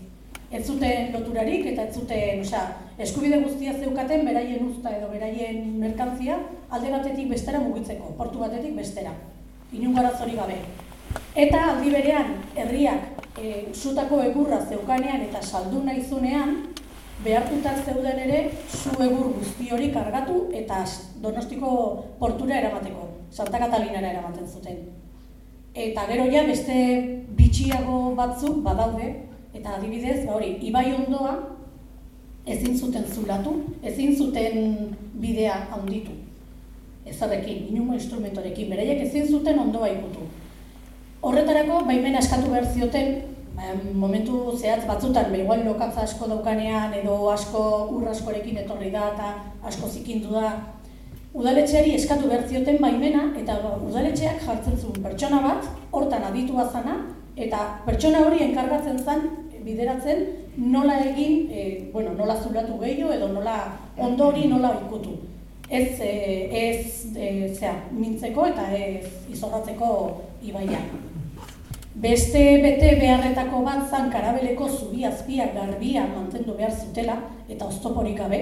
Ez zuten loturarik eta ez zuten, osea, eskubide guztia zeukaten beraien usta edo beraien merkantzia alde batetik bestera mugitzeko, portu batetik bestera. Inun zori gabe. Eta aldi berean, herriak e, zutako egurra zeukanean eta saldu nahi zunean, behartutak zeuden ere zu egur guzti hori kargatu eta donostiko portura eramateko, Santa Katalinara eramaten zuten. Eta gero ja beste bitxiago batzuk badaude, eta adibidez, ba hori, ibai ondoa ezin zuten zulatu, ezin zuten bidea handitu. Ezarrekin, inungo instrumentorekin, beraiek ezin zuten ondoa ikutu. Horretarako, baimena eskatu behar zioten, ba, momentu zehatz batzutan, ba, igual lokatza asko daukanean, edo asko ur askorekin etorri da, eta asko zikindu da, udaletxeari eskatu behar baimena, eta udaletxeak jartzen zuen pertsona bat, hortan aditua zana, eta pertsona hori enkargatzen zen bideratzen nola egin, e, bueno, nola zulatu gehiago edo nola ondori nola ikutu. Ez, e, ez e, zera, mintzeko eta ez izorratzeko ibaia. Beste bete beharretako bat zan karabeleko zubi azpiak garbia mantendu behar zutela eta oztoporik gabe.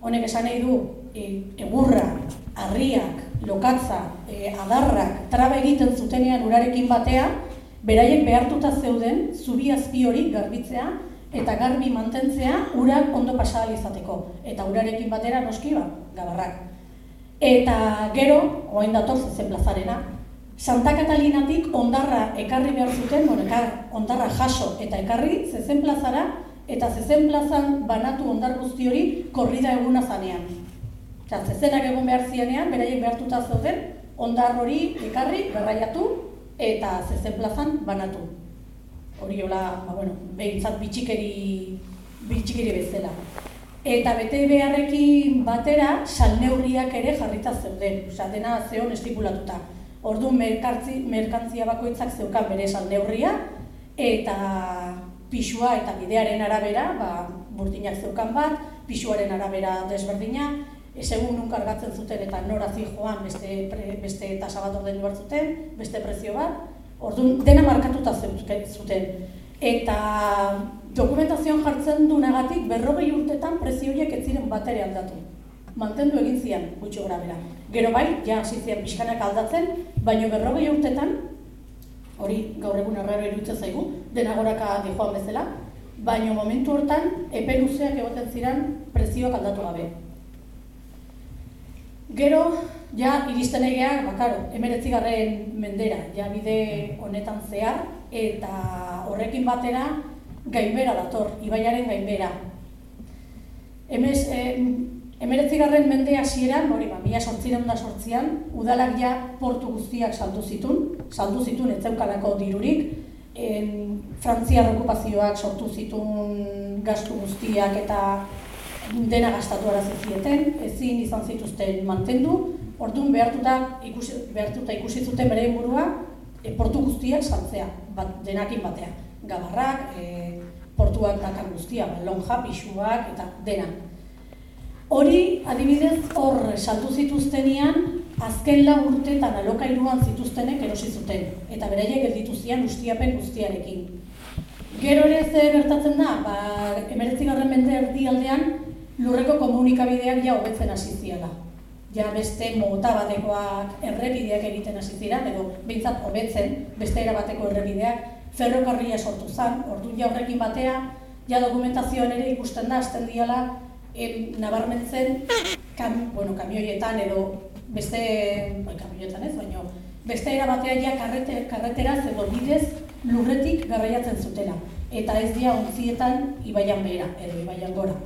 Honek esan nahi du, e, egurra, harriak, lokatza, e, adarrak, traba egiten zutenean urarekin batea, beraiek behartuta zeuden zubi azpi hori garbitzea eta garbi mantentzea urak ondo pasada izateko eta urarekin batera noski ba gabarrak. Eta gero, orain dator zen plazarena, Santa Katalinatik ondarra ekarri behar zuten, bueno, ekar, ondarra jaso eta ekarri zezen plazara eta zezen plazan banatu ondar guzti hori korrida eguna zanean. Osea, zezenak egon behar zienean, beraiek behartuta zeuden, ondar hori ekarri, garraiatu eta zezen plazan banatu. Hori hola, ba, bueno, behintzat bitxikeri, bitxikeri bezala. Eta bete beharrekin batera, salneurriak ere jarrita zeuden, osea, dena zeon estipulatuta. Ordu merkantzi, merkantzia bakoitzak zeukan bere salneurria, eta pisua eta bidearen arabera, ba, burdinak zeukan bat, pisuaren arabera desberdina, segun nun kargatzen zuten eta nora joan beste, pre, beste tasa bat ordaindu behar zuten, beste prezio bat, orduan dena markatuta zuten. Eta dokumentazioan jartzen du negatik berrogei urtetan prezio horiek ez ziren batere aldatu. Mantendu egin zian, gutxi gora bera. Gero bai, ja ziren pixkanak aldatzen, baino berrogei urtetan, hori gaur egun arraro iruditzen zaigu, dena goraka dijoan bezala, baino momentu hortan epe luzeak egoten ziren prezioak aldatu gabe. Gero, ja, iristen egea, bakaro, emeretzigarren mendera, ja bide honetan zehar, eta horrekin batera gainbera dator, ibaiaren gainbera. Emez, eh, emeretzigarren mende hasieran, hori ba, mila sortziren da sortzian, udalak ja portu guztiak saldu zitun, saldu zitun ez zeukalako dirurik, en, Frantziar okupazioak sortu zitun gastu guztiak eta dena gastatu arazi ezin izan zituzten mantendu, orduan behartuta ikusi, behartuta ikusi zuten bere burua e, portu guztiak saltzea, bat, denakin batea. Gabarrak, e, portuak dakan guztia, ba, lonja, pixuak eta dena. Hori, adibidez, hor saldu zituztenian, azken lau urteetan alokairuan zituztenek erosi zuten, eta beraiek gelditu zian ustiapen guztiarekin. Gero ere ze gertatzen da, ba, emeretzigarren mende erdialdean, lurreko komunikabideak ja hobetzen hasi ziala. Ja beste mota batekoak errepideak egiten hasi ziren, edo behintzat hobetzen, beste era bateko errepideak, ferrokarria sortu zen, ordu ja horrekin batea, ja dokumentazioan ere ikusten da, azten diala, em, nabarmentzen, kam, bueno, kamioietan edo beste, bai, kamioietan ez, baina beste era batean ja karrete, karreteraz edo bidez lurretik garraiatzen zutela. Eta ez dira ontzietan ibaian behera, edo ibaian gora.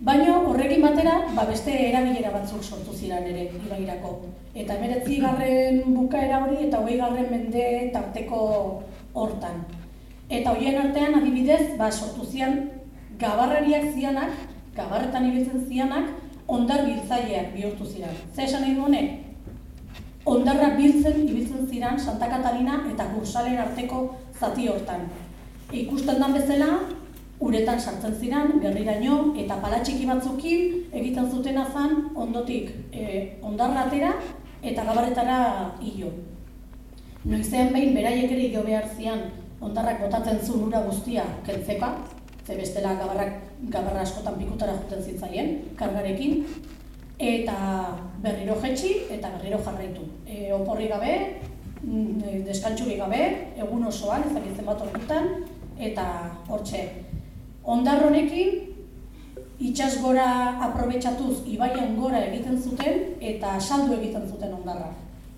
Baina horrekin batera, ba beste erabilera batzuk sortu ziren ere ibairako. Eta emeretzi garren bukaera hori eta hogei garren mende tarteko hortan. Eta horien artean adibidez, ba, sortu zian gabarrariak zianak, gabarretan ibiltzen zianak, ondar biltzaileak bihurtu ziren. Zer esan nahi honek? Ondarra biltzen ibiltzen ziren Santa Catalina eta Kursalen arteko zati hortan. Ikusten dan bezala, uretan sartzen ziren, gerriraino, eta palatxiki batzukin egiten zutena zan ondotik e, ondarra atera eta gabarretara hilo. Noizean behin beraiek ere jo behar zian ondarrak botatzen zuen ura guztia kentzeka, ze bestela gabarrak, gabarra askotan pikutara juten zitzaien, kargarekin, eta berriro jetxi eta berriro jarraitu. E, oporri gabe, mm, e, deskantxuri gabe, egun osoan, ezakitzen bat ordutan, eta hortxe. Ondar honekin, itxas gora aprobetsatuz ibaian gora egiten zuten eta saldu egiten zuten ondarra.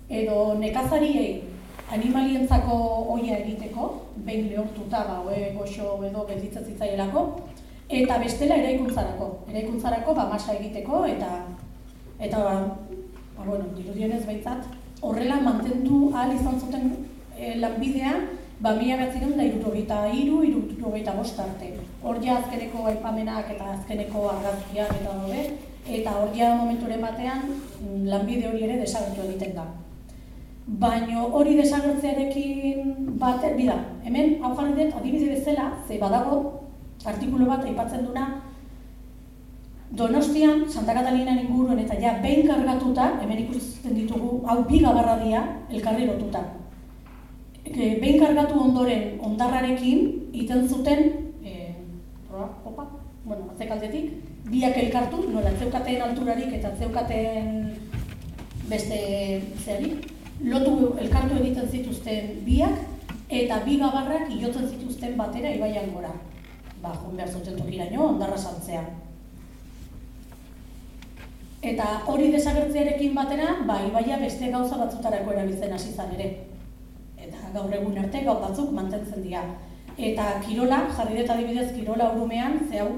Edo nekazariei animalientzako oia egiteko, behin lehortuta, ba, oe, goxo edo gelditzen eta bestela eraikuntzarako. Eraikuntzarako ba, masa egiteko eta eta ba, ba bueno, dirudienez behintzat, horrela mantendu ahal izan zuten e, lanbidea, ba, mila batziren da irurogeita iru, irurogeita bost arte. Hor ja azkeneko aipamenak eta azkeneko argazkiak eta daude, eta hor ja momenturen batean mm, lanbide hori ere desagertu egiten da. Baino hori desagertzearekin bat, bida, hemen hau jarri dut adibide bezala, ze badago artikulu bat aipatzen duna Donostian, Santa Catalina inguruan eta ja behin kargatuta, hemen ikusten ditugu, hau bi gabarra dira, elkarri lotuta. E, behin kargatu ondoren ondarrarekin, iten zuten, atzekaldetik, biak elkartu, nola, zeukaten alturarik eta zeukaten beste zeri, lotu elkartu egiten zituzten biak, eta bi gabarrak ilotzen zituzten batera ibaian gora. Ba, joan behar zuten tokiraino, ondarra saltzea. Eta hori desagertzearekin batera, ba, ibaia beste gauza batzutarako erabiltzen hasi zan ere. Eta gaur egun arte gau batzuk mantentzen dira. Eta kirola, jarri dut adibidez kirola urumean, ze hau,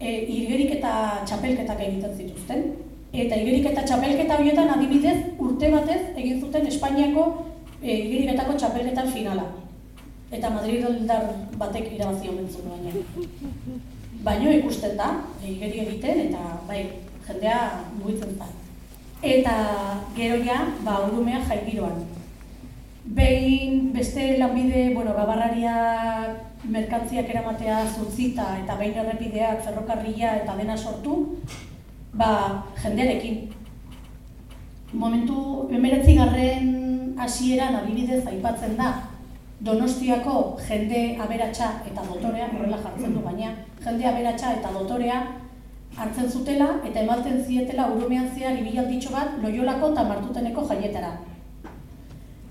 e, irgerik eta txapelketak egiten zituzten. Eta igerik eta txapelketa horietan adibidez urte batez egin zuten Espainiako e, igeriketako txapelketan finala. Eta Madrid oldar batek irabazi omen zuen baina. Baino ikusten da, igeri egiten eta bai, jendea mugitzen da. Eta gero ja, ba, urumea jaigiroan. Behin beste lanbide, bueno, gabarraria merkantziak eramatea zutzita eta behin errepideak ferrokarria eta dena sortu, ba, jendearekin. Momentu emeretzi garren hasieran adibidez aipatzen da, Donostiako jende aberatsa eta dotorea, horrela jartzen du baina, jende aberatsa eta dotorea hartzen zutela eta ematen zietela urumean zehar ibialditxo bat loiolako eta martuteneko jaietara.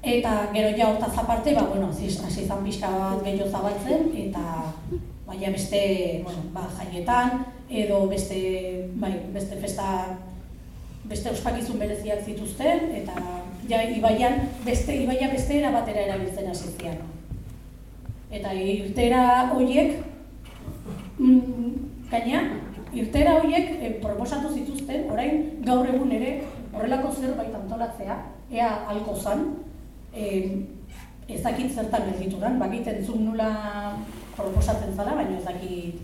Eta gero ja hortaz aparte, ba, bueno, hasi izan pixka bat gehiago zabaltzen, eta baina beste, bueno, ba, jaietan, edo beste, bai, beste festa, beste ospakizun bereziak zituzten, eta ja, ibaian, beste, ibaia beste era batera erabiltzen hasi zian. Eta irtera horiek, mm, gaina, irtera horiek eh, proposatu zituzten, orain gaur egun ere horrelako zerbait antolatzea, ea halko zan, eh, ez dakit zertan gelditu den, bakit entzun nula proposatzen zala, baina ez dakit,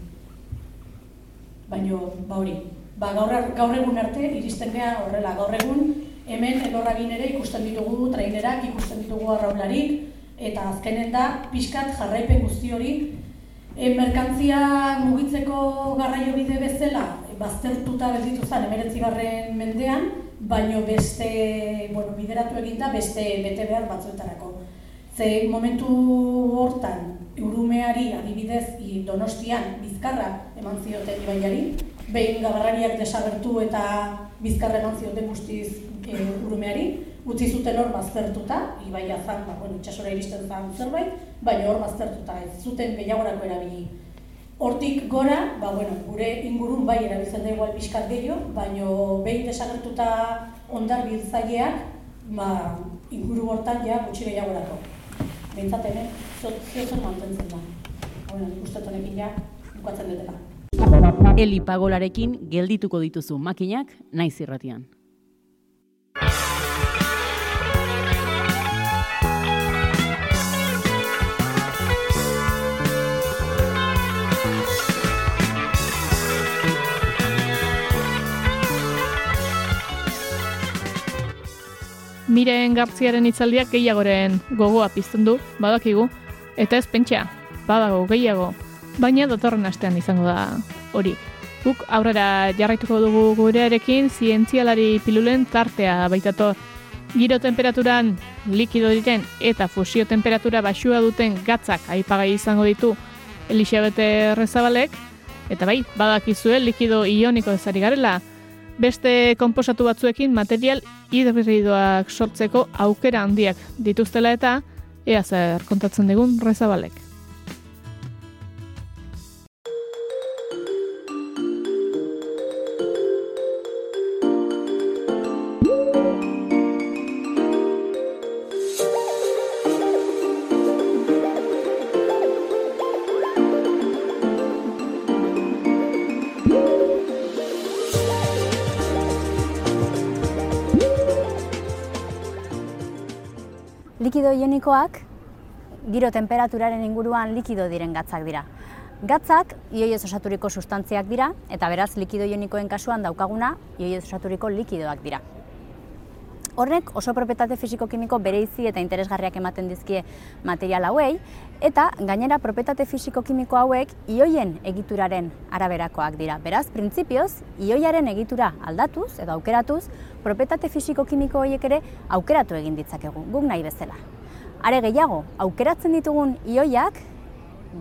baina ba hori. Ba, gaur, gaur egun arte iristen gea horrela, gaur egun hemen elorragin ere ikusten ditugu trainerak, ikusten ditugu arraularik, eta azkenen da pixkat jarraipen guzti hori e, merkantzia mugitzeko garraio bide bezala baztertuta berditu zen emeretzi mendean, baino beste, bueno, bideratu eginda beste bete behar batzuetarako. Ze momentu hortan, urumeari adibidez donostian bizkarra eman zioten ibaiari, behin gabarrariak desagertu eta bizkarra eman zioten guztiz e, urumeari, utzi zuten hor baztertuta, ibaia zan, ba, bueno, itxasora iristen zan zerbait, baina hor baztertuta ez zuten gehiagorako erabili. Hortik gora, ba, bueno, gure ingurun bai erabiltzen da igual pixkat gehiago, baina behin desagertuta ondar biltzaileak, ba, inguru hortan ja gutxi gehiagorako. Behintzat ere, ziotzen mantentzen da. Bueno, ikustetan honekin ja, bukatzen dutela. Eli pagolarekin geldituko dituzu makinak naiz irratian. Miren Gartziaren hitzaldiak gehiagoren gogoa pizten du, badakigu, eta ez pentsa, badago gehiago, baina datorren astean izango da hori. Guk aurrera jarraituko dugu gurearekin zientzialari pilulen tartea baitator. Giro temperaturan likido diren eta fusio temperatura basua duten gatzak aipagai izango ditu Elisabete Rezabalek, eta bai, badakizue likido ioniko ezari garela, beste konposatu batzuekin material hidridoak sortzeko aukera handiak dituztela eta ea zer kontatzen digun Rezabalek. Ionikoak giro temperaturaren inguruan likido diren gatzak dira. Gatzak ioiez osaturiko sustantziak dira eta beraz likido ionikoen kasuan daukaguna ioiez osaturiko likidoak dira. Horrek oso propietate fisiko-kimiko bereizi eta interesgarriak ematen dizkie material hauei, eta gainera propietate fisiko-kimiko hauek ioien egituraren araberakoak dira. Beraz, printzipioz, ioiaren egitura aldatuz edo aukeratuz, propietate fisiko-kimiko horiek ere aukeratu egin ditzakegu, guk nahi bezala. Are gehiago, aukeratzen ditugun ioiak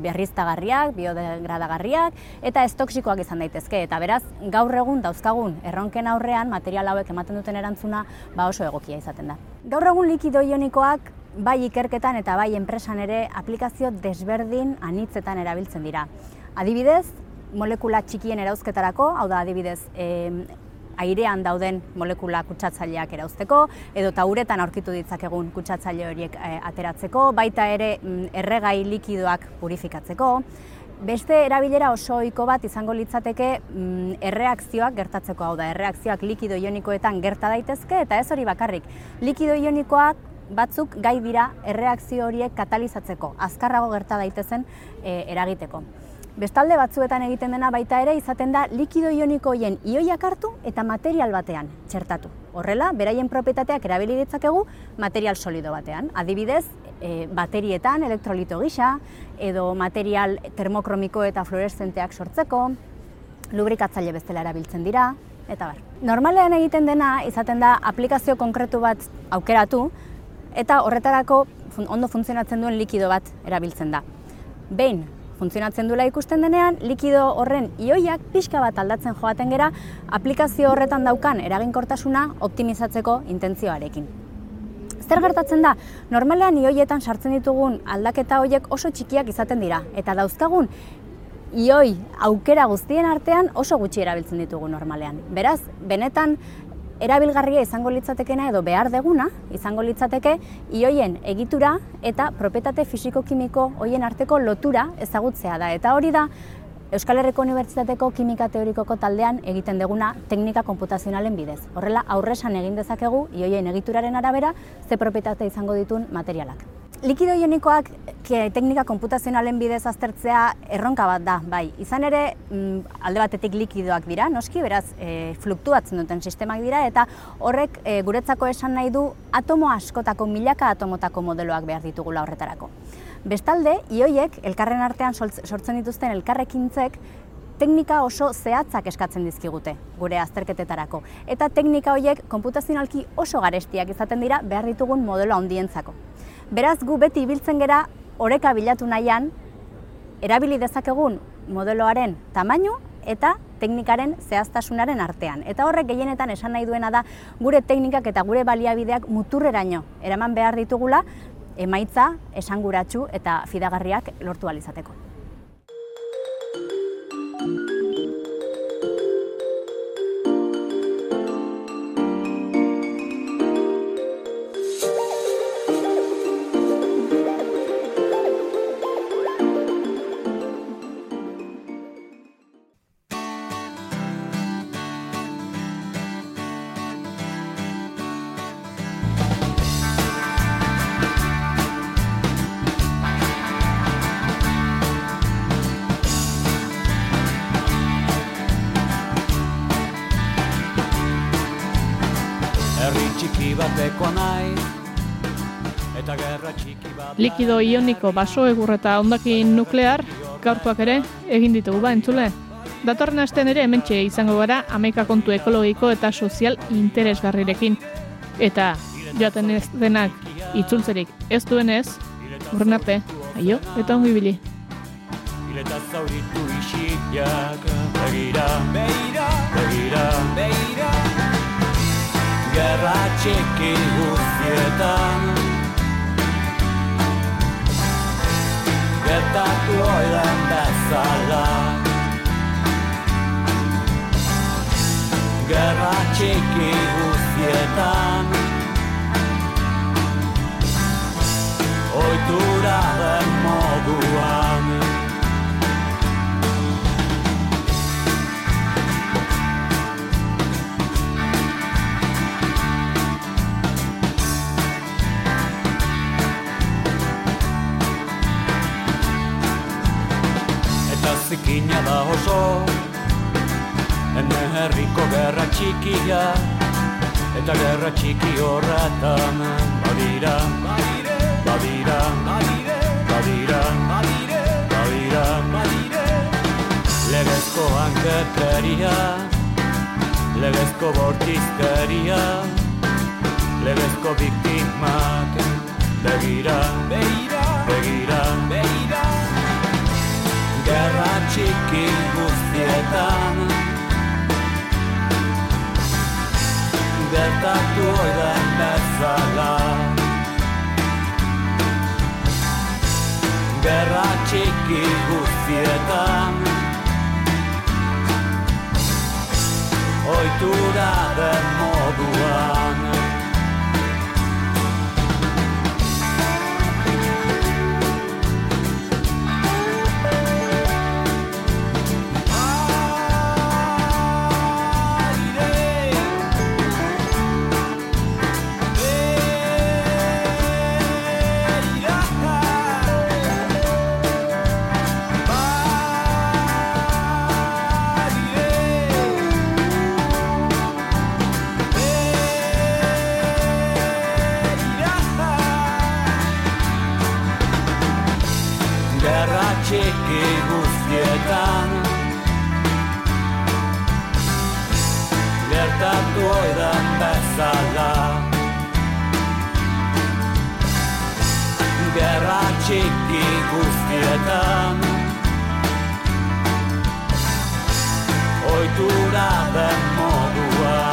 berriztagarriak, biodegradagarriak eta ez toksikoak izan daitezke eta beraz gaur egun dauzkagun erronken aurrean material hauek ematen duten erantzuna ba oso egokia izaten da. Gaur egun likido ionikoak bai ikerketan eta bai enpresan ere aplikazio desberdin anitzetan erabiltzen dira. Adibidez, molekula txikien erauzketarako, hau da adibidez, airean dauden molekula kutsatzaileak erauzteko, edo tauretan aurkitu ditzakegun kutsatzaile horiek eh, ateratzeko, baita ere mm, erregai likidoak purifikatzeko. Beste erabilera oso ohiko bat izango litzateke mm, erreakzioak gertatzeko, hau da, erreakzioak likido ionikoetan gerta daitezke, eta ez hori bakarrik. Likido ionikoak batzuk gai dira erreakzio horiek katalizatzeko, azkarrago gerta daitezen e, eragiteko. Bestalde batzuetan egiten dena baita ere izaten da likido ionikoien ioiak hartu eta material batean txertatu. Horrela, beraien propietateak erabili ditzakegu material solido batean. Adibidez, e, baterietan elektrolito gisa, edo material termokromiko eta fluoreszenteak sortzeko, lubrikatzaile bezala erabiltzen dira, eta bar. Normalean egiten dena izaten da aplikazio konkretu bat aukeratu eta horretarako ondo funtzionatzen duen likido bat erabiltzen da. Behin funtzionatzen duela ikusten denean, likido horren ioiak pixka bat aldatzen joaten gera aplikazio horretan daukan eraginkortasuna optimizatzeko intentzioarekin. Zer gertatzen da? Normalean ioietan sartzen ditugun aldaketa horiek oso txikiak izaten dira eta dauzkagun ioi aukera guztien artean oso gutxi erabiltzen ditugu normalean. Beraz, benetan erabilgarria izango litzatekena edo behar deguna izango litzateke ioien egitura eta propietate fisiko-kimiko hoien arteko lotura ezagutzea da. Eta hori da Euskal Herriko Unibertsitateko Kimika Teorikoko taldean egiten deguna teknika konputazionalen bidez. Horrela aurresan egin dezakegu ioien egituraren arabera ze propietate izango ditun materialak. Likido ionikoak teknika konputazionalen bidez aztertzea erronka bat da, bai. Izan ere, mm, alde batetik likidoak dira, noski, beraz, e, fluktuatzen duten sistemak dira, eta horrek e, guretzako esan nahi du atomo askotako, milaka atomotako modeloak behar ditugula horretarako. Bestalde, ioiek, elkarren artean sortzen dituzten elkarrekintzek, teknika oso zehatzak eskatzen dizkigute gure azterketetarako. Eta teknika horiek konputazionalki oso garestiak izaten dira behar ditugun modelo handientzako. Beraz, gu beti ibiltzen gera oreka bilatu nahian, erabili dezakegun modeloaren tamainu eta teknikaren zehaztasunaren artean. Eta horrek gehienetan esan nahi duena da gure teknikak eta gure baliabideak muturreraino eraman behar ditugula emaitza esanguratsu eta fidagarriak lortu ahal Likido ioniko baso egur eta ondakin nuklear, gaurkoak ere, egin ditugu ba entzule. Datorren astean ere hementxe izango gara amaika kontu ekologiko eta sozial interesgarrirekin. Eta joaten ez denak itzultzerik ez duenez, urren arte, aio, eta ongi bili. Ileta zauritu isilak Begira, begira, begira, begira Gerra txiki guztietan Gertatu oilen bezala Gerra txiki guztietan Oitura den moduan zikina da oso Ene herriko gerra txikia Eta gerra txiki horretan Badira, badire, badira, badire, badira, badire, badira, badire Legezko hanketeria Legezko bortizkeria Legezko biktimak Begira, begira, begira, begira Gerra txiki guztietan. Gertatu oiden bezala. Gerra txiki guztietan gertatu oidan bezala. Gerra txiki guztietan. Oitura den moduan.